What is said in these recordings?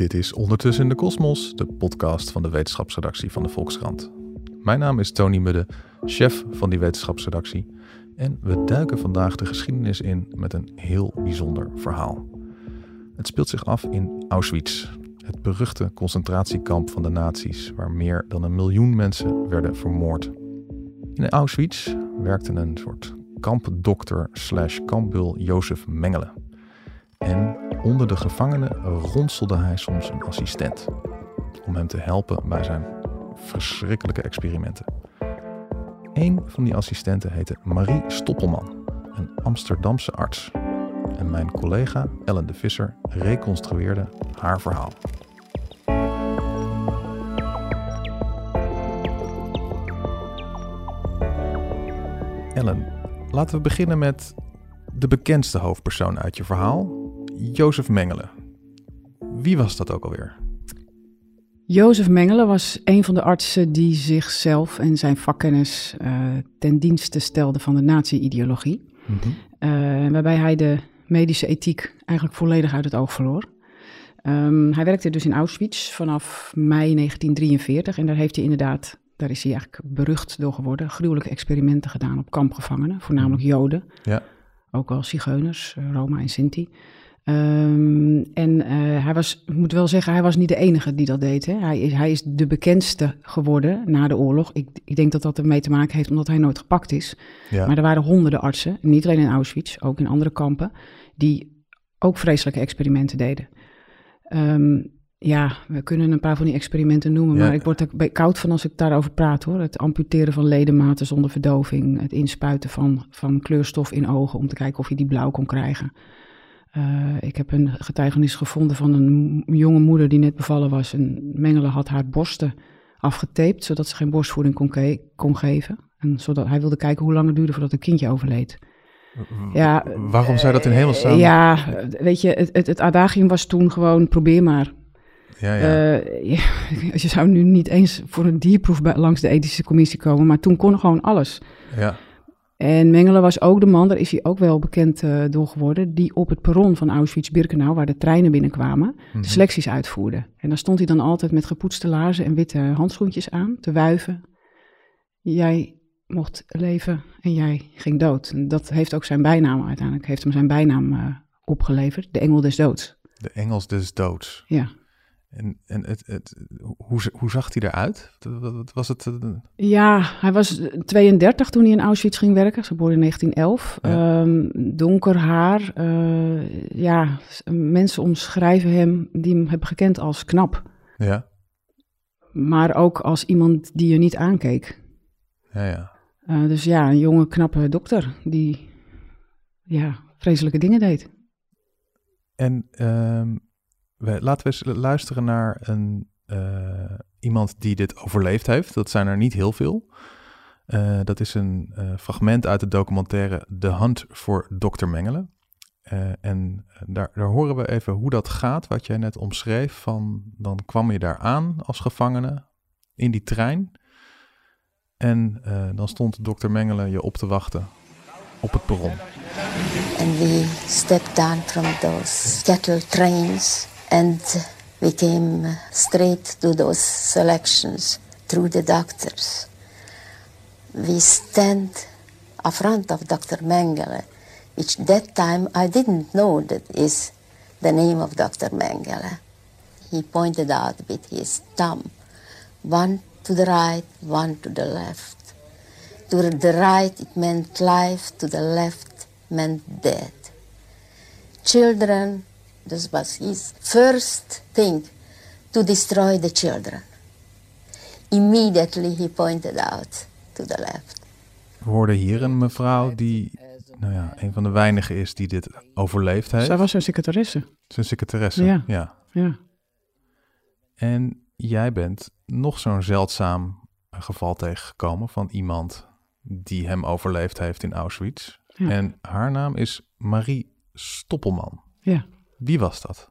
Dit is Ondertussen in de Kosmos, de podcast van de wetenschapsredactie van de Volkskrant. Mijn naam is Tony Mudde, chef van die wetenschapsredactie. En we duiken vandaag de geschiedenis in met een heel bijzonder verhaal. Het speelt zich af in Auschwitz, het beruchte concentratiekamp van de nazi's, waar meer dan een miljoen mensen werden vermoord. In Auschwitz werkte een soort kampdokter slash kampbul Jozef Mengele. En onder de gevangenen ronselde hij soms een assistent om hem te helpen bij zijn verschrikkelijke experimenten. Een van die assistenten heette Marie Stoppelman, een Amsterdamse arts. En mijn collega Ellen de Visser reconstrueerde haar verhaal. Ellen, laten we beginnen met de bekendste hoofdpersoon uit je verhaal, Jozef Mengele. Wie was dat ook alweer? Jozef Mengele was een van de artsen die zichzelf en zijn vakkennis uh, ten dienste stelde van de nazi-ideologie. Mm -hmm. waarbij hij de medische ethiek eigenlijk volledig uit het oog verloor. Um, hij werkte dus in Auschwitz vanaf mei 1943 en daar heeft hij inderdaad, daar is hij eigenlijk berucht door geworden, gruwelijke experimenten gedaan op kampgevangenen, voornamelijk mhm. Joden. Ja. Ook al Zigeuners, eh, Roma en Sinti. Um, en uh, hij was, ik moet wel zeggen, hij was niet de enige die dat deed. Hè. Hij, is, hij is de bekendste geworden na de oorlog. Ik, ik denk dat dat ermee te maken heeft omdat hij nooit gepakt is. Ja. Maar er waren honderden artsen, niet alleen in Auschwitz, ook in andere kampen, die ook vreselijke experimenten deden. Um, ja, we kunnen een paar van die experimenten noemen, ja. maar ik word er koud van als ik daarover praat hoor. Het amputeren van ledematen zonder verdoving, het inspuiten van, van kleurstof in ogen om te kijken of je die blauw kon krijgen. Uh, ik heb een getuigenis gevonden van een jonge moeder die net bevallen was. En Mengele had haar borsten afgetaped, zodat ze geen borstvoeding kon, kon geven. En zodat hij wilde kijken hoe lang het duurde voordat het kindje overleed. Ja, Waarom zei dat in hemelsnaam? Ja, weet je, het, het, het adagium was toen gewoon probeer maar. Ja, ja. Uh, ja, je zou nu niet eens voor een dierproef langs de ethische commissie komen, maar toen kon gewoon alles. Ja. En Mengele was ook de man, daar is hij ook wel bekend uh, door geworden, die op het perron van Auschwitz-Birkenau, waar de treinen binnenkwamen, de mhm. selecties uitvoerde. En dan stond hij dan altijd met gepoetste laarzen en witte handschoentjes aan, te wuiven. Jij mocht leven en jij ging dood. En dat heeft ook zijn bijnaam uiteindelijk, heeft hem zijn bijnaam uh, opgeleverd, de Engel des Doods. De Engels des Doods. Ja. En, en het, het, hoe, hoe zag hij eruit? Was het? Eh, ja, hij was 32 toen hij in Auschwitz ging werken, geboren in 1911. Ja. Um, donker haar. Uh, ja, mensen omschrijven hem die hem hebben gekend als knap. Ja. Maar ook als iemand die je niet aankeek. Ja, ja. Uh, dus ja, een jonge, knappe dokter die ja, vreselijke dingen deed. En um, we, laten we eens luisteren naar een, uh, iemand die dit overleefd heeft. Dat zijn er niet heel veel. Uh, dat is een uh, fragment uit de documentaire The Hunt for Dr. Mengele. en daar, daar, horen we even hoe dat gaat, wat jij net omschreef. Van, dan kwam je daar aan als gevangene in die trein. En dan stond dokter Mengele je op te wachten op het perron. And we stepped down from those cattle trains and we came straight to those selections through the doctors. We stand in front of Dr. Mengele, which that time I didn't know that is the name of Dr. Mengele. He pointed out with his thumb, one to the right, one to the left. To the right it meant life, to the left meant death. Children this was his first thing to destroy the children. Immediately he pointed out to the left. We hoorden hier een mevrouw die nou ja, een van de weinigen is die dit overleefd heeft. Zij was zijn secretaresse. Zijn secretaresse, ja. ja. ja. En jij bent nog zo'n zeldzaam geval tegengekomen van iemand die hem overleefd heeft in Auschwitz. Ja. En haar naam is Marie Stoppelman. Ja. Wie was dat?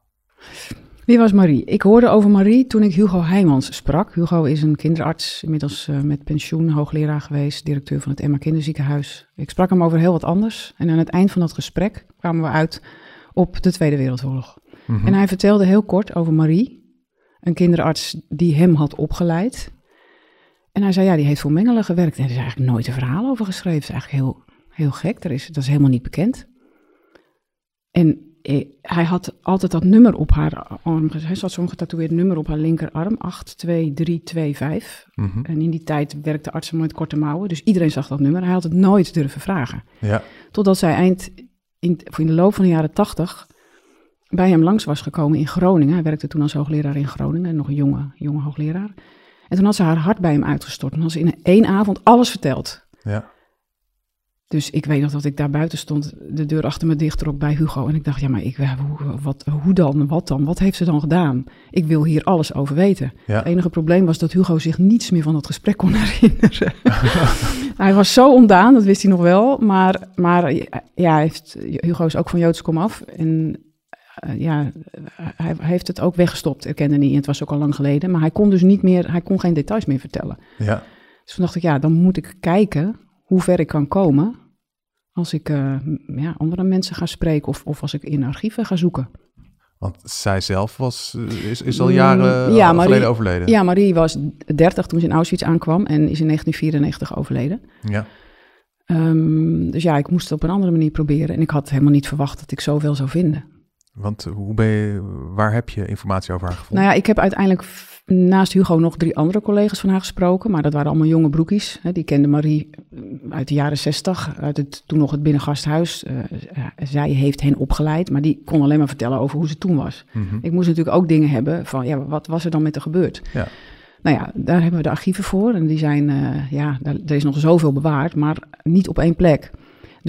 Wie was Marie? Ik hoorde over Marie toen ik Hugo Heijmans sprak. Hugo is een kinderarts, inmiddels uh, met pensioen, hoogleraar geweest, directeur van het Emma Kinderziekenhuis. Ik sprak hem over heel wat anders. En aan het eind van dat gesprek kwamen we uit op de Tweede Wereldoorlog. Mhm. En hij vertelde heel kort over Marie. een kinderarts die hem had opgeleid. En hij zei, ja, die heeft voor Mengelen gewerkt. En er is eigenlijk nooit een verhaal over geschreven. Het is eigenlijk heel, heel gek. Er is, dat is helemaal niet bekend. En eh, hij had altijd dat nummer op haar arm. Hij had zo'n getatoeëerd nummer op haar linkerarm. 82325. Mhm. En in die tijd werkte artsen met korte mouwen. Dus iedereen zag dat nummer. Hij had het nooit durven vragen. Ja. Totdat zij eind in, in de loop van de jaren 80 bij hem langs was gekomen in Groningen. Hij werkte toen als hoogleraar in Groningen. Nog een jonge, jonge hoogleraar. En toen had ze haar hart bij hem uitgestort. En had ze in één avond alles verteld. Ja. Dus ik weet nog dat ik daar buiten stond, de deur achter me dicht trok bij Hugo. En ik dacht, ja, maar ik, ja, hoe, wat, hoe dan? Wat dan? Wat heeft ze dan gedaan? Ik wil hier alles over weten. Ja. Het enige probleem was dat Hugo zich niets meer van dat gesprek kon herinneren. hij was zo ontdaan, dat wist hij nog wel. Maar, maar ja, heeft, Hugo is ook van Joods komaf. En eh, ja, hij, hij heeft het ook weggestopt, erkende niet. En het was ook al lang geleden. Maar hij kon dus niet meer, hij kon geen details meer vertellen. Ja. Dus toen dacht ik, ja, dan moet ik kijken hoe ver ik kan komen als ik eh, ja, andere mensen ga spreken of, of als ik in archieven ga zoeken. Want zij zelf was, eh, is, is al jaren Mm, ja, Marie- geleden overleden. Ja, Marie was 30 toen ze in Auschwitz aankwam en is in 1994 overleden. Ja. Ehm, dus ja, ik moest het op een andere manier proberen en ik had helemaal niet verwacht dat ik zoveel zou vinden. Want hoe ben je, waar heb je informatie over haar gevonden? Nou ja, ik heb uiteindelijk naast Hugo nog drie andere collega's van haar gesproken. Maar dat waren allemaal jonge broekies. Hè. Die kende Marie eh, uit de jaren zestig, uit het, toen nog het binnengasthuis. Eh, zij heeft hen opgeleid, maar die kon alleen maar vertellen over hoe ze toen was. Mhm. Ik moest natuurlijk ook dingen hebben van, ja, wat was er dan met haar gebeurd? Ja. Nou ja, daar hebben we de archieven voor. En die zijn, eh, ja, daar, er is nog zoveel bewaard, maar niet op één plek.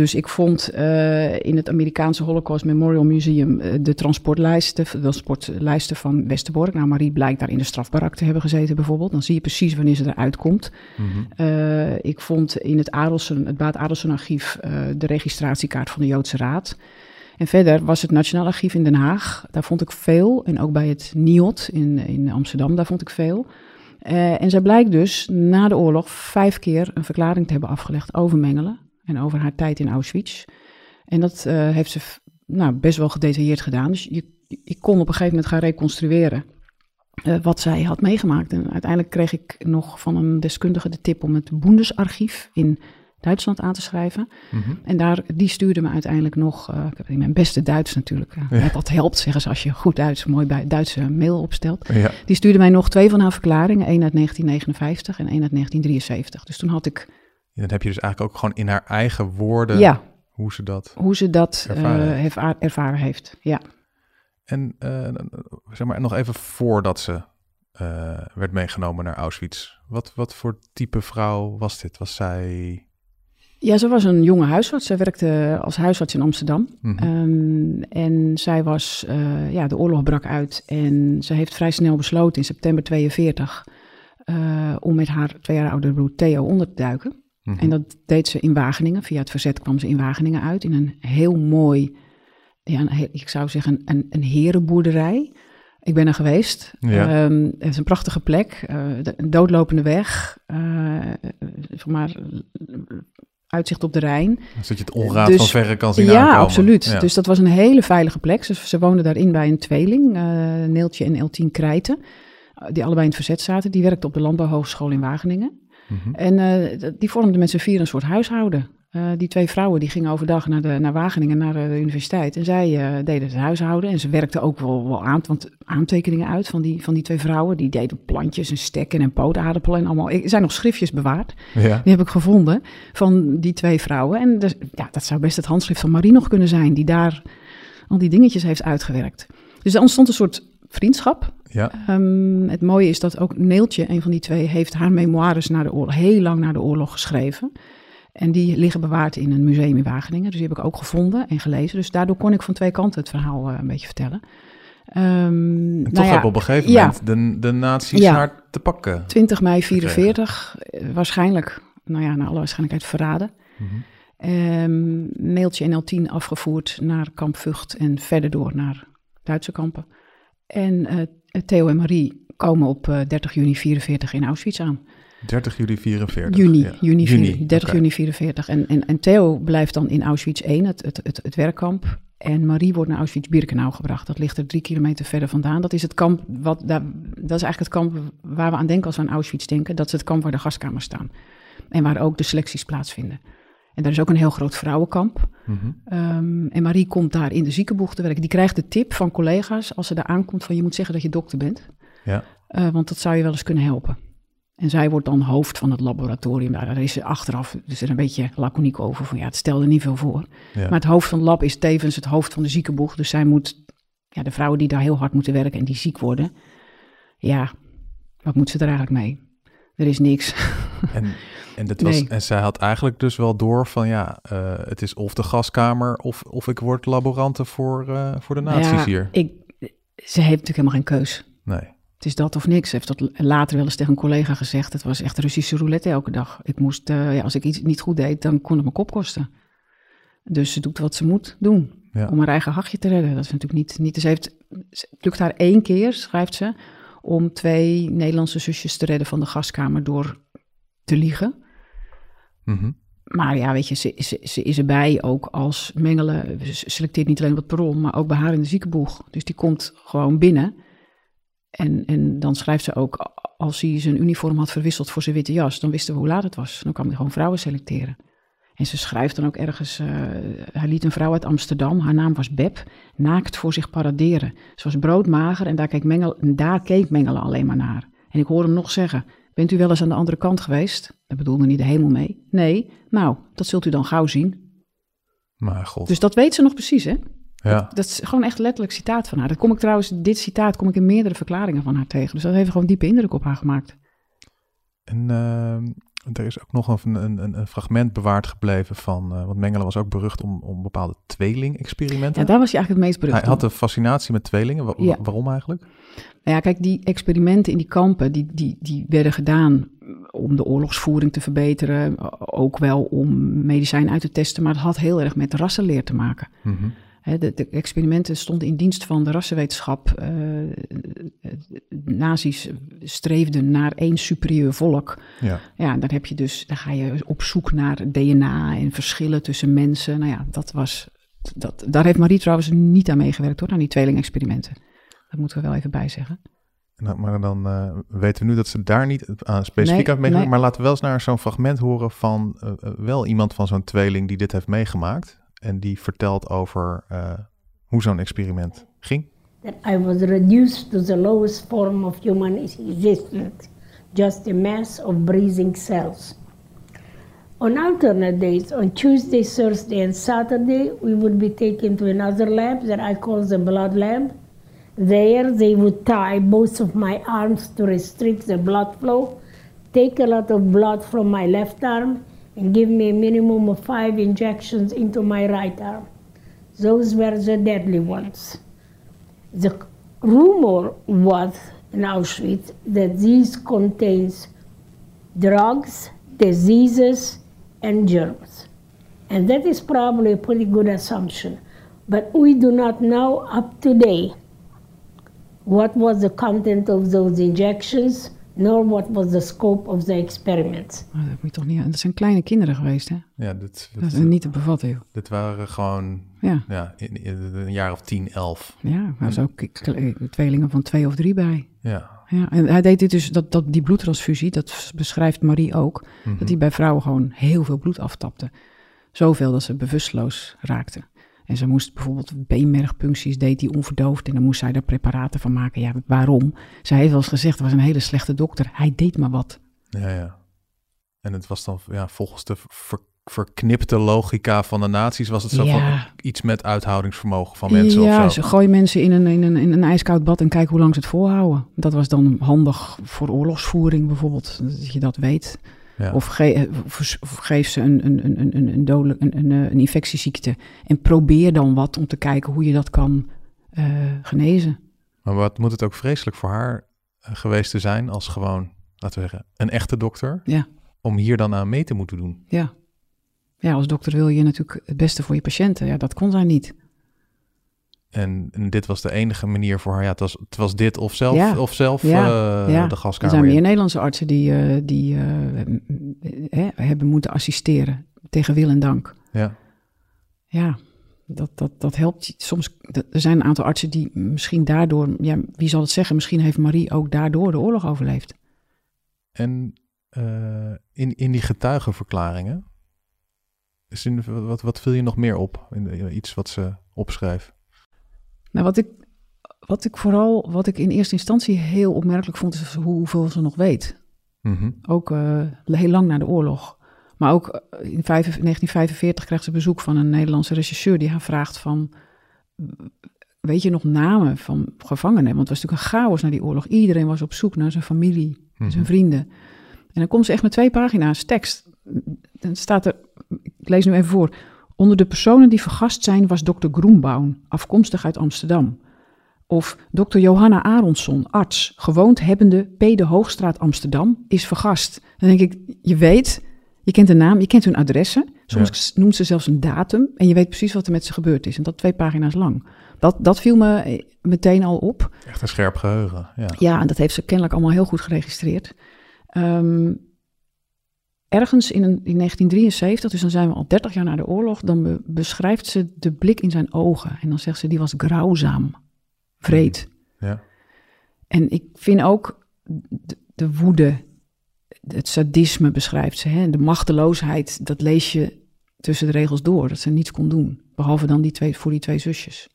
Dus ik vond eh, in het Amerikaanse Holocaust Memorial Museum eh, de transportlijsten, de transportlijsten van Westerbork. Nou, Marie blijkt daar in de strafbarak te hebben gezeten bijvoorbeeld. Dan zie je precies wanneer ze eruit komt. Mhm. Eh, ik vond in het, Adelsen, het Baat Adelsen archief eh, de registratiekaart van de Joodse Raad. En verder was het Nationaal Archief in Den Haag. Daar vond ik veel. En ook bij het NIOT in, in Amsterdam, daar vond ik veel. Eh, en zij blijkt dus na de oorlog vijf keer een verklaring te hebben afgelegd over Mengelen. En over haar tijd in Auschwitz. En dat eh, heeft ze nou, best wel gedetailleerd gedaan. Dus je, ik kon op een gegeven moment gaan reconstrueren eh, wat zij had meegemaakt. En uiteindelijk kreeg ik nog van een deskundige de tip om het Bundesarchief in Duitsland aan te schrijven. Mhm. En daar, die stuurde me uiteindelijk nog, eh, ik heb in mijn beste Duits natuurlijk, Ja. dat helpt zeggen ze als je goed Duits, mooi bij Duitse mail opstelt. Ja. Die stuurde mij nog twee van haar verklaringen, één uit 1959 en één uit 1973. Dus toen had ik, Ja, Dan heb je dus eigenlijk ook gewoon in haar eigen woorden ja, hoe ze dat... hoe ze dat eh, Ervaren heeft, ervaren heeft. Ja. En eh, zeg maar nog even voordat ze eh, werd meegenomen naar Auschwitz. Wat, wat voor type vrouw was dit? Was zij... ja, ze was een jonge huisarts. Zij werkte als huisarts in Amsterdam. Mhm. Ehm, en zij was, eh, ja, de oorlog brak uit en ze heeft vrij snel besloten in september 42 eh, om met haar twee jaar oudere broer Theo onder te duiken. Mhm. En dat deed ze in Wageningen. Via het verzet kwam ze in Wageningen uit in een heel mooi, ja, een ik zou zeggen een, een herenboerderij. Ik ben er geweest. Ja. Ehm, het is een prachtige plek, eh, de- een doodlopende weg, eh, zeg maar uitzicht op de Rijn. Zodat je het onraad Dus- van verre kan zien Ja, aankomen. absoluut. Ja. Dus dat was een hele veilige plek. Ze, ze woonden daarin bij een tweeling, eh, Neeltje en Eltien Krijten, die allebei in het verzet zaten. Die werkte op de Landbouwhogeschool in Wageningen. Mhm. En eh, die vormden met z'n vier een soort huishouden. Eh, die twee vrouwen die gingen overdag naar, de, naar Wageningen, naar eh, de universiteit. En zij deden het huishouden. En ze werkten ook wel, wel aan, want aantekeningen uit van die, van die twee vrouwen. Die deden plantjes en stekken en pootaardappelen en allemaal. Er zijn nog schriftjes bewaard. Ja. Die heb ik gevonden van die twee vrouwen. En dus, ja, dat zou best het handschrift van Marie nog kunnen zijn, die daar al die dingetjes heeft uitgewerkt. Dus er ontstond een soort vriendschap. Ja. Ehm, het mooie is dat ook Neeltje, een van die twee, heeft haar memoires na de oorlog, heel lang na de oorlog geschreven. En die liggen bewaard in een museum in Wageningen. Dus die heb ik ook gevonden en gelezen. Dus daardoor kon ik van twee kanten het verhaal eh, een beetje vertellen. Ehm, En nou toch ja, hebben op een gegeven ja. moment de, de nazi's Ja. haar te pakken. 20 mei 44, eh, waarschijnlijk, nou ja, naar alle waarschijnlijkheid verraden. Mhm. Ehm Neeltje en L10 afgevoerd naar kamp Vught en verder door naar Duitse kampen. En eh, Theo en Marie komen op eh, 30 juni 44 in Auschwitz aan. 30 juli 44. Juni, ja. juni, Juni, 4 30 oké. juni 44. En, en, en Theo blijft dan in Auschwitz 1, het, het, het, het werkkamp. En Marie wordt naar Auschwitz-Birkenau gebracht. Dat ligt er drie kilometer verder vandaan. Dat is het kamp wat daar, dat is eigenlijk het kamp waar we aan denken als we aan Auschwitz denken. Dat is het kamp waar de gaskamers staan. En waar ook de selecties plaatsvinden. En daar is ook een heel groot vrouwenkamp. Mhm. Ehm, en Marie komt daar in de ziekenboeg te werken. Die krijgt de tip van collega's als ze daar aankomt van je moet zeggen dat je dokter bent. Ja. Eh, want dat zou je wel eens kunnen helpen. En zij wordt dan hoofd van het laboratorium. Daar is ze achteraf dus er een beetje laconiek over. Van ja, het stelde niet veel voor. Ja. Maar het hoofd van het lab is tevens het hoofd van de ziekenboeg. Dus zij moet, ja, de vrouwen die daar heel hard moeten werken en die ziek worden. Ja, wat moet ze er eigenlijk mee? Er is niks. En, en, dat was, Nee. en zij had eigenlijk dus wel door van ja, eh, het is of de gaskamer of, of ik word laborante voor, eh, voor de nazi's ja, hier. Ik, ze heeft natuurlijk helemaal geen keus. Nee. Het is dat of niks. Ze heeft dat later wel eens tegen een collega gezegd. Het was echt Russische roulette elke dag. Ik moest, eh, ja, als ik iets niet goed deed, dan kon het mijn kop kosten. Dus ze doet wat ze moet doen Ja. om haar eigen hachje te redden. Dat is natuurlijk niet... niet dus ze heeft, het lukt haar één keer, schrijft ze, om twee Nederlandse zusjes te redden van de gaskamer door te liegen. Mhm. Maar ja, weet je, ze, ze, ze is erbij ook als Mengelen. Ze selecteert niet alleen op het perron, maar ook bij haar in de ziekenboeg. Dus die komt gewoon binnen. En, en dan schrijft ze ook, als hij zijn uniform had verwisseld voor zijn witte jas, dan wisten we hoe laat het was. Dan kwam hij gewoon vrouwen selecteren. En ze schrijft dan ook ergens, eh, hij liet een vrouw uit Amsterdam, haar naam was Beb, naakt voor zich paraderen. Ze was broodmager en daar keek, Mengel, en daar keek Mengelen alleen maar naar. En ik hoor hem nog zeggen, bent u wel eens aan de andere kant geweest? Daar bedoelde niet de hemel mee. Nee, nou, dat zult u dan gauw zien. Maar god. Dus dat weet ze nog precies, hè? ja. Dat is gewoon echt letterlijk citaat van haar. Dat kom ik trouwens, dit citaat kom ik in meerdere verklaringen van haar tegen. Dus dat heeft gewoon diepe indruk op haar gemaakt. En ehm, er is ook nog een, een, een, fragment bewaard gebleven van, eh want Mengele was ook berucht om, om bepaalde tweeling-experimenten. Ja, daar was je eigenlijk het meest berucht Hij had een fascinatie met tweelingen. Wa- Ja. Waarom eigenlijk? Nou ja, kijk, die experimenten in die kampen, die, die, die werden gedaan om de oorlogsvoering te verbeteren. Ook wel om medicijnen uit te testen, maar het had heel erg met rassenleer te maken. Hè, de, de experimenten stonden in dienst van de rassenwetenschap. Eh, nazi's streefden naar één superieur volk. Ja. Ja, dan heb je dus, dan ga je op zoek naar DNA en verschillen tussen mensen. Nou ja, dat was, dat, daar heeft Marie trouwens niet aan meegewerkt hoor, aan die tweelingexperimenten. Dat moeten we wel even bijzeggen. Nou, maar dan eh, weten we nu dat ze daar niet aan specifiek Nee, meegemaakt. nee. Maar laten we wel eens naar zo'n fragment horen van eh, wel iemand van zo'n tweeling die dit heeft meegemaakt. En die vertelt over eh, hoe zo'n experiment ging. that I was reduced to the lowest form of human existence, just a mass of breathing cells. On alternate days, on Tuesday, Thursday, and Saturday, we would be taken to another lab that I call the blood lab. There, they would tie both of my arms to restrict the blood flow, take a lot of blood from my left arm, and give me a minimum of five injections into my right arm. Those were the deadly ones. The rumor was in Auschwitz that these contains drugs, diseases, and germs. And that is probably a pretty good assumption. But we do not know up to date what was the content of those injections, nor what was the scope of the experiment. Maar dat, moet je toch niet, dat zijn kleine kinderen geweest, hè? Ja, dit, Dat dit, is niet te bevatten, joh. dit waren gewoon Ja, ja, in, in een jaar of tien, elf. ja er ook k- tweelingen van twee of drie bij. Ja. Ja, en hij deed dit dus, dat, dat, die bloedtransfusie, dat beschrijft Marie ook, Mhm. dat hij bij vrouwen gewoon heel veel bloed aftapte. Zoveel dat ze bewusteloos raakten. En ze moest bijvoorbeeld beenmergpuncties, deed hij onverdoofd. En dan moest zij daar preparaten van maken. Ja, waarom? Zij heeft wel eens gezegd, het was een hele slechte dokter. Hij deed maar wat. Ja, ja. En het was dan ja, volgens de ver- verknipte logica van de nazi's was het zo Ja. van iets met uithoudingsvermogen van mensen ja, of zo. ze gooien mensen in een, in, een, in een ijskoud bad en kijken hoe lang ze het volhouden. Dat was dan handig voor oorlogsvoering bijvoorbeeld, dat je dat weet. Ja. Of, ge- of, of geef ze een, een, een, een, een, een, dodelijk, een, een, eh, een infectieziekte en probeer dan wat om te kijken hoe je dat kan eh, genezen. Maar wat moet het ook vreselijk voor haar eh, geweest te zijn als gewoon, laten we zeggen, een echte dokter, Ja, om hier dan aan mee te moeten doen. ja. Ja, als dokter wil je natuurlijk het beste voor je patiënten. Ja, dat kon zij niet. En, en dit was de enige manier voor haar. Ja, het was, het was dit of zelf, Ja. of zelf Ja. eh, Ja. de Er gaskamer. zijn meer in. Nederlandse artsen die, eh, die eh, hebben moeten assisteren tegen wil en dank. Ja. Ja, dat, dat, dat helpt soms. Er zijn een aantal artsen die misschien daardoor, ja, wie zal het zeggen, misschien heeft Marie ook daardoor de oorlog overleefd. En in, in die getuigenverklaringen, is in, wat, wat viel je nog meer op? In, iets wat ze opschreef? Nou, wat ik, wat ik vooral, wat ik in eerste instantie heel opmerkelijk vond, is hoeveel ze nog weet. Mm Ook uh, heel lang na de oorlog. Maar ook eh, in 1945 krijgt ze bezoek van een Nederlandse regisseur die haar vraagt van... Weet je nog namen van gevangenen? Want het was natuurlijk een chaos na die oorlog. Iedereen was op zoek naar zijn familie, zijn mhm. vrienden. En dan komt ze echt met twee pagina's tekst. Dan staat er, ik lees nu even voor. Onder de personen die vergast zijn was dokter Groenbaum, afkomstig uit Amsterdam. Of dokter Johanna Aronsson, arts, gewoond hebbende P. de Hoogstraat Amsterdam, is vergast. Dan denk ik, je weet, je kent de naam, je kent hun adressen. Soms noemt ze zelfs een datum en je weet precies wat er met ze gebeurd is. En dat twee pagina's lang. Dat, dat viel me eh, meteen al op. Echt een scherp geheugen, ja. Ja, en dat heeft ze kennelijk allemaal heel goed geregistreerd. Um, ergens in, een, in 1973, dus dan zijn we al 30 jaar na de oorlog, dan beschrijft ze de blik in zijn ogen. En dan zegt ze, die was grauwzaam, vreed. Ja. En ik vind ook de, de woede, het sadisme beschrijft ze. Hè? De machteloosheid, dat lees je tussen de regels door. Dat ze niets kon doen. Behalve dan die twee, voor die twee zusjes.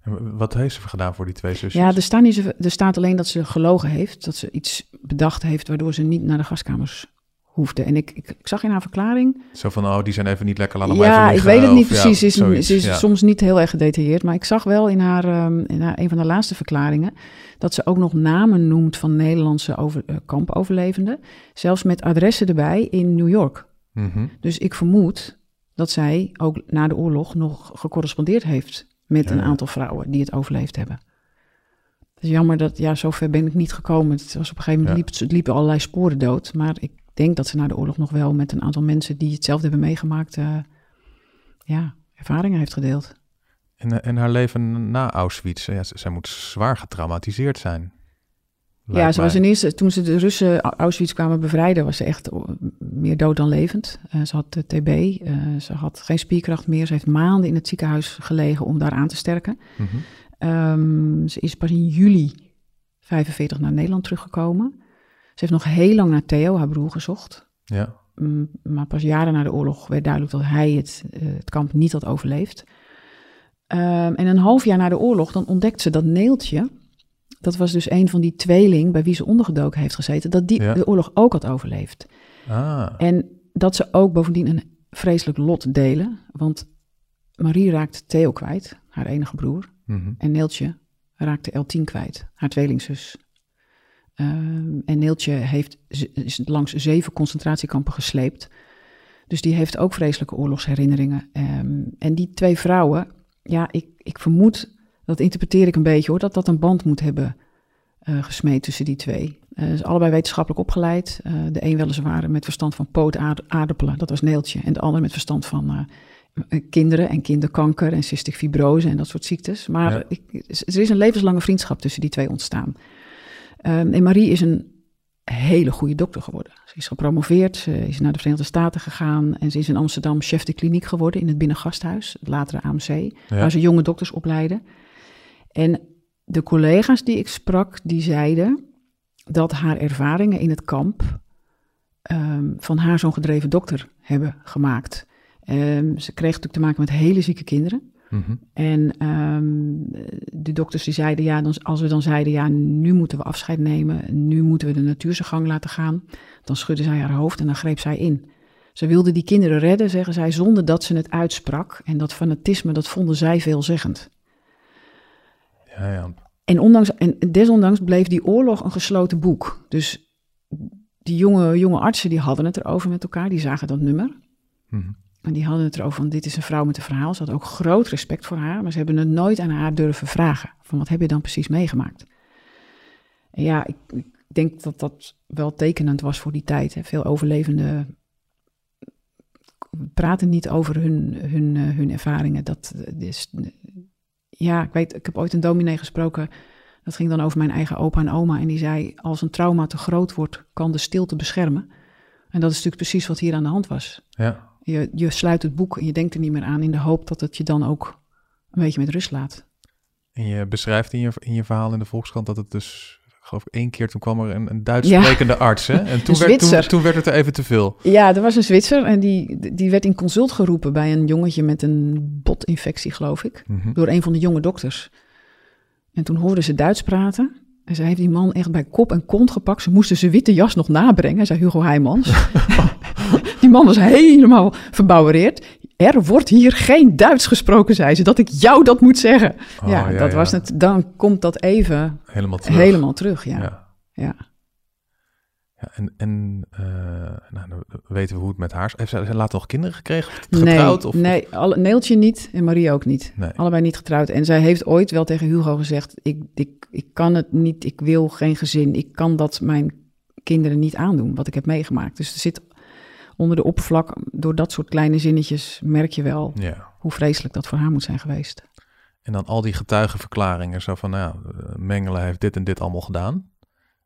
En wat heeft ze gedaan voor die twee zusjes? Ja, er staat, niet, er staat alleen dat ze gelogen heeft. Dat ze iets bedacht heeft waardoor ze niet naar de gaskamers hoefde. En ik, ik, ik, zag in haar verklaring... Zo van, oh, die zijn even niet lekker, laat Ja, ik weet het niet precies. Ja, ze is, ze is soms niet heel erg gedetailleerd. Maar ik zag wel in haar, um, in haar, een van de laatste verklaringen... dat ze ook nog namen noemt van Nederlandse over, uh, kampoverlevenden. Zelfs met adressen erbij in New York. Mm Dus ik vermoed dat zij ook na de oorlog nog gecorrespondeerd heeft... met een aantal vrouwen die het overleefd hebben. Het is jammer dat, ja, zover ben ik niet gekomen. Het was op een gegeven moment, liep, het liepen allerlei sporen dood. Maar ik denk dat ze na de oorlog nog wel met een aantal mensen die hetzelfde hebben meegemaakt, uh, ja, ervaringen heeft gedeeld. En, en haar leven na Auschwitz, ja, zij moet zwaar getraumatiseerd zijn. Ja, ze was in eerste, toen ze de Russen Auschwitz kwamen bevrijden, was ze echt meer dood dan levend. Uh, ze had TB, uh, ze had geen spierkracht meer. Ze heeft maanden in het ziekenhuis gelegen om daar aan te sterken. Mm um, ze is pas in juli 45 naar Nederland teruggekomen. Ze heeft nog heel lang naar Theo, haar broer, gezocht. Ja. Mm, maar pas jaren na de oorlog werd duidelijk dat hij het, eh, het kamp niet had overleefd. Um, en een half jaar na de oorlog, dan ontdekt ze dat Neeltje, dat was dus een van die tweeling bij wie ze ondergedoken heeft gezeten, dat die de oorlog ook had overleefd. Ah. En dat ze ook bovendien een vreselijk lot delen, want Marie raakt Theo kwijt, haar enige broer, mm en Neeltje raakte L10 kwijt, haar tweelingzus. Ehm, en Neeltje heeft, is langs zeven concentratiekampen gesleept. Dus die heeft ook vreselijke oorlogsherinneringen. Ehm, en die twee vrouwen, ja, ik, ik vermoed, dat interpreteer ik een beetje hoor, dat dat een band moet hebben uh, gesmeed tussen die twee. Uh, ze allebei wetenschappelijk opgeleid. Uh, de een weliswaar met verstand van pootaardappelen, dat was Neeltje. En de ander met verstand van kinderen en kinderkanker en cystic fibrose en dat soort ziektes. Maar ik, er is een levenslange vriendschap tussen die twee ontstaan. Um, en Marie is een hele goede dokter geworden. Ze is gepromoveerd, ze is naar de Verenigde Staten gegaan en ze is in Amsterdam chef de kliniek geworden in het binnengasthuis, het latere AMC, waar ze jonge dokters opleiden. En de collega's die ik sprak, die zeiden dat haar ervaringen in het kamp um, van haar zo'n gedreven dokter hebben gemaakt. Um, ze kreeg natuurlijk te maken met hele zieke kinderen. Mhm. En um, de dokters die zeiden, ja, dan, als we dan zeiden, ja, nu moeten we afscheid nemen, nu moeten we de natuur zijn gang laten gaan, dan schudde zij haar hoofd en dan greep zij in. Ze wilde die kinderen redden, zeggen zij, zonder dat ze het uitsprak. En dat fanatisme, dat vonden zij veelzeggend. Ja, ja. En, ondanks, en desondanks bleef die oorlog een gesloten boek. Dus die jonge, jonge artsen die hadden het erover met elkaar, die zagen dat nummer. Mm en die hadden het erover van dit is een vrouw met een verhaal. Ze had ook groot respect voor haar, maar ze hebben het nooit aan haar durven vragen. Van wat heb je dan precies meegemaakt? En ja, ik, denk dat dat wel tekenend was voor die tijd. Hè. Veel overlevenden praten niet over hun, hun, uh, hun ervaringen. Dat is, ja, ik weet, ik heb ooit een dominee gesproken. Dat ging dan over mijn eigen opa en oma. En die zei: Als een trauma te groot wordt, kan de stilte beschermen. En dat is natuurlijk precies wat hier aan de hand was. Ja Je, je sluit het boek en je denkt er niet meer aan in de hoop dat het je dan ook een beetje met rust laat. En je beschrijft in je, in je verhaal in de Volkskrant dat het dus, geloof ik, één keer toen kwam er een, een Duits sprekende arts. Hè? En toen werd, toen, toen, werd het er even te veel. Ja, er was een Zwitser en die, die werd in consult geroepen bij een jongetje met een botinfectie, geloof ik, mhm. door een van de jonge dokters. En toen hoorden ze Duits praten. En ze heeft die man echt bij kop en kont gepakt. Ze moesten zijn witte jas nog nabrengen, zei Hugo Heijmans. die man was helemaal verbouwereerd. Er wordt hier geen Duits gesproken, zei ze, dat ik jou dat moet zeggen. Oh, ja, dat was het. Dan komt dat even helemaal terug. Helemaal terug ja. ja. ja. Ja, en, en uh, nou, dan weten we hoe het met haar is. Heeft ze later nog kinderen gekregen? Getrouwd? Nee, of, nee alle, Neeltje niet en Marie ook niet. Nee. Allebei niet getrouwd. En zij heeft ooit wel tegen Hugo gezegd... Ik, ik, ik kan het niet, ik wil geen gezin. Ik kan dat mijn kinderen niet aandoen, wat ik heb meegemaakt. Dus er zit onder de oppervlak, door dat soort kleine zinnetjes... merk je wel ja. hoe vreselijk dat voor haar moet zijn geweest. En dan al die getuigenverklaringen, zo van... Nou, Mengele heeft dit en dit allemaal gedaan...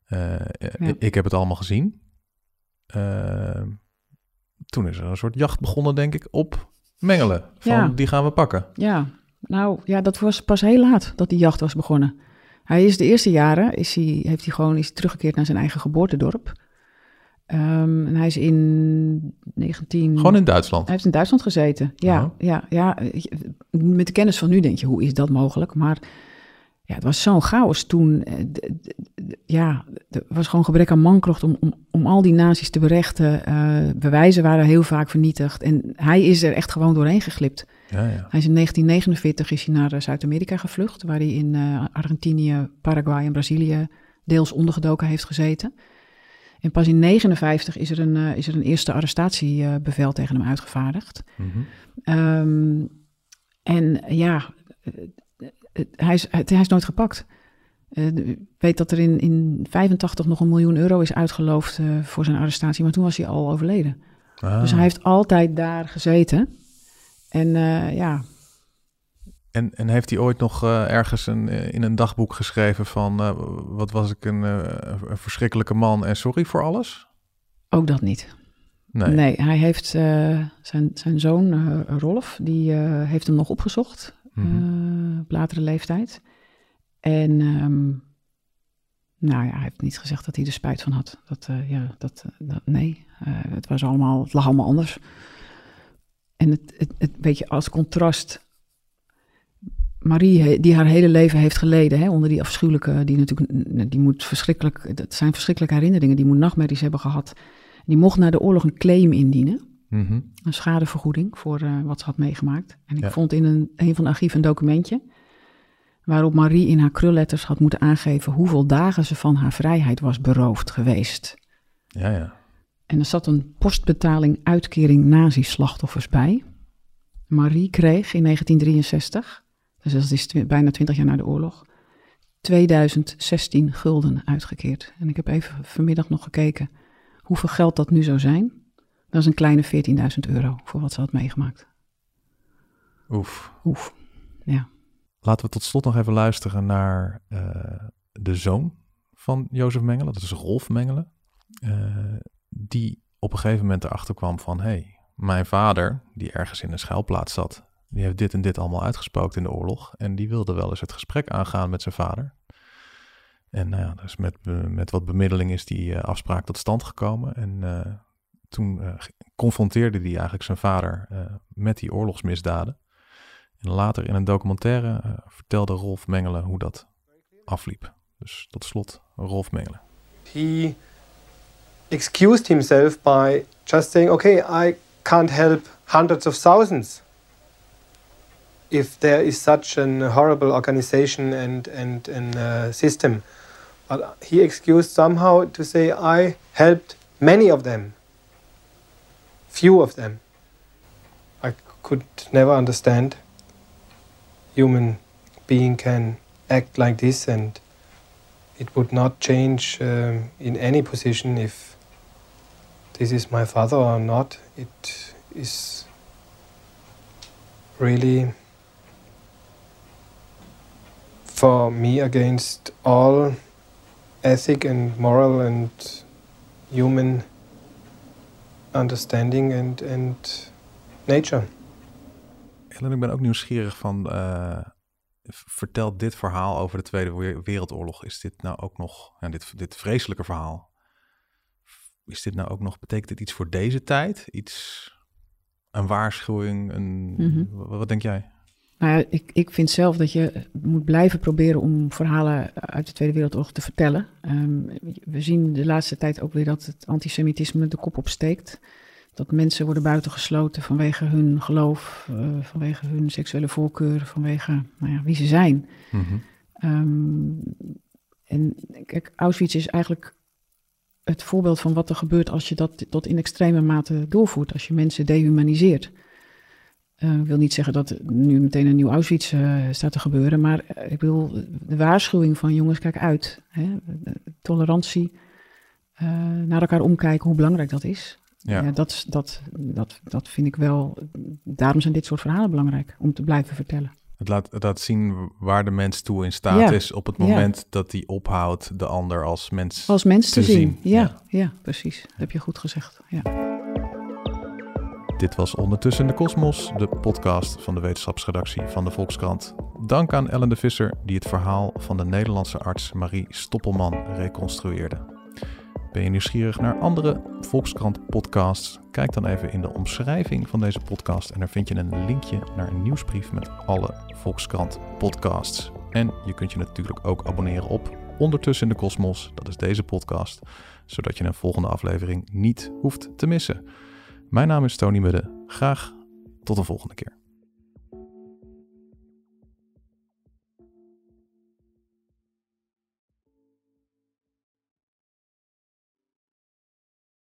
Uh, Ik heb het allemaal gezien. Uh, toen is er een soort jacht begonnen, denk ik, op mengelen. Van, ja. die gaan we pakken. Ja, nou ja, dat was pas heel laat dat die jacht was begonnen. Hij is de eerste jaren, is hij, heeft hij gewoon is teruggekeerd naar zijn eigen geboortedorp. Um, en hij is in 19... Gewoon in Duitsland? Hij heeft in Duitsland gezeten, ja. Oh. ja, ja. Met de kennis van nu denk je, hoe is dat mogelijk? Maar ja, het was zo'n chaos toen. Eh, ja, er was gewoon gebrek aan mankracht om, om, om al die nazi's te berechten. Uh, bewijzen waren heel vaak vernietigd. En hij is er echt gewoon doorheen geglipt. Ja, ja. Hij is in 1949 is hij naar eh, Zuid-Amerika gevlucht, waar hij in Argentinië, Paraguay en Brazilië deels ondergedoken heeft gezeten. En pas in 1959 is er een, is er een eerste arrestatiebevel tegen hem uitgevaardigd. Mhm. um, en ja, hij, is, hij is nooit gepakt. Uh, ik weet dat er in, in 85 nog een miljoen euro is uitgeloofd voor zijn arrestatie, maar toen was hij al overleden. Ah. Dus hij heeft altijd daar gezeten. En uh, ja. En, en heeft hij ooit nog ergens een, in een dagboek geschreven van wat was ik een, een, verschrikkelijke man en sorry voor alles? Ook dat niet. Nee, nee hij heeft zijn, zijn zoon Rolf, die heeft hem nog opgezocht mm op latere leeftijd. En um, nou ja, hij heeft niet gezegd dat hij er spijt van had. Dat, ja, dat, dat nee, het, was allemaal, het lag allemaal anders. En het, het, het beetje als contrast. Marie, die haar hele leven heeft geleden hè, onder die afschuwelijke, die natuurlijk, die moet verschrikkelijk, dat zijn verschrikkelijke herinneringen, die moet nachtmerries hebben gehad. Die mocht na de oorlog een claim indienen. Mhm. Een schadevergoeding voor uh, wat ze had meegemaakt. En ik vond in een, een van de archieven een documentje. Waarop Marie in haar krulletters had moeten aangeven hoeveel dagen ze van haar vrijheid was beroofd geweest. Ja, ja. En er zat een postbetaling uitkering nazi-slachtoffers bij. Marie kreeg in 1963, dus dat is bijna 20 jaar na de oorlog, 2016 gulden uitgekeerd. En ik heb even vanmiddag nog gekeken hoeveel geld dat nu zou zijn. Dat is een kleine 14.000 euro voor wat ze had meegemaakt. Oef. Oef, ja. Laten we tot slot nog even luisteren naar uh, de zoon van Jozef Mengelen. Dat is Rolf Mengelen. Uh, die op een gegeven moment erachter kwam van... hé, hey, mijn vader, die ergens in een schuilplaats zat... die heeft dit en dit allemaal uitgesproken in de oorlog... en die wilde wel eens het gesprek aangaan met zijn vader. En nou ja, dus met, met wat bemiddeling is die uh, afspraak tot stand gekomen... en toen uh, confronteerde hij eigenlijk zijn vader met die oorlogsmisdaden. En later in een documentaire vertelde Rolf Mengelen hoe dat afliep. Dus tot slot Rolf Mengelen. He excused himself by just saying, okay, I can't help hundreds of thousands. If there is such an horrible organization and, and, and uh, system. But he excused somehow to say, I helped many of them few of them. I could never understand human being can act like this and it would not change um, in any position if this is my father or not. It is really for me against all ethic and moral and human understanding and, and nature. Ellen, ik ben ook nieuwsgierig van, uh, vertel dit verhaal over de Tweede Wereldoorlog. Is dit nou ook nog, ja, dit, dit vreselijke verhaal, is dit nou ook nog, betekent dit iets voor deze tijd? Iets, een waarschuwing, een, mhm. wat denk jij? Nou ja, ik, ik vind zelf dat je moet blijven proberen om verhalen uit de Tweede Wereldoorlog te vertellen. Ehm, we zien de laatste tijd ook weer dat het antisemitisme de kop opsteekt. Dat mensen worden buitengesloten vanwege hun geloof, uh, vanwege hun seksuele voorkeur, vanwege nou ja, wie ze zijn. Ehm, en kijk, Auschwitz is eigenlijk het voorbeeld van wat er gebeurt als je dat tot in extreme mate doorvoert, als je mensen dehumaniseert. Uh, ik wil niet zeggen dat nu meteen een nieuw Auschwitz uh, staat te gebeuren, maar ik wil de waarschuwing van jongens, kijk uit. Hè? Tolerantie, naar elkaar omkijken, hoe belangrijk dat is. Ja. dat, dat, dat, dat vind ik wel. Daarom zijn dit soort verhalen belangrijk om te blijven vertellen. Het laat, het laat zien waar de mens toe in staat is op het moment dat hij ophoudt de ander als mens, als mens te, zien. Ja, ja, precies. Dat heb je goed gezegd. Ja. Dit was Ondertussen de Kosmos, de podcast van de wetenschapsredactie van de Volkskrant. Dank aan Ellen de Visser, die het verhaal van de Nederlandse arts Marie Stoppelman reconstrueerde. Ben je nieuwsgierig naar andere Volkskrant podcasts? Kijk dan even in de omschrijving van deze podcast en daar vind je een linkje naar een nieuwsbrief met alle Volkskrant podcasts. En je kunt je natuurlijk ook abonneren op Ondertussen in de Kosmos, dat is deze podcast, zodat je een volgende aflevering niet hoeft te missen. Mijn naam is Tony Mudde. Graag tot de volgende keer.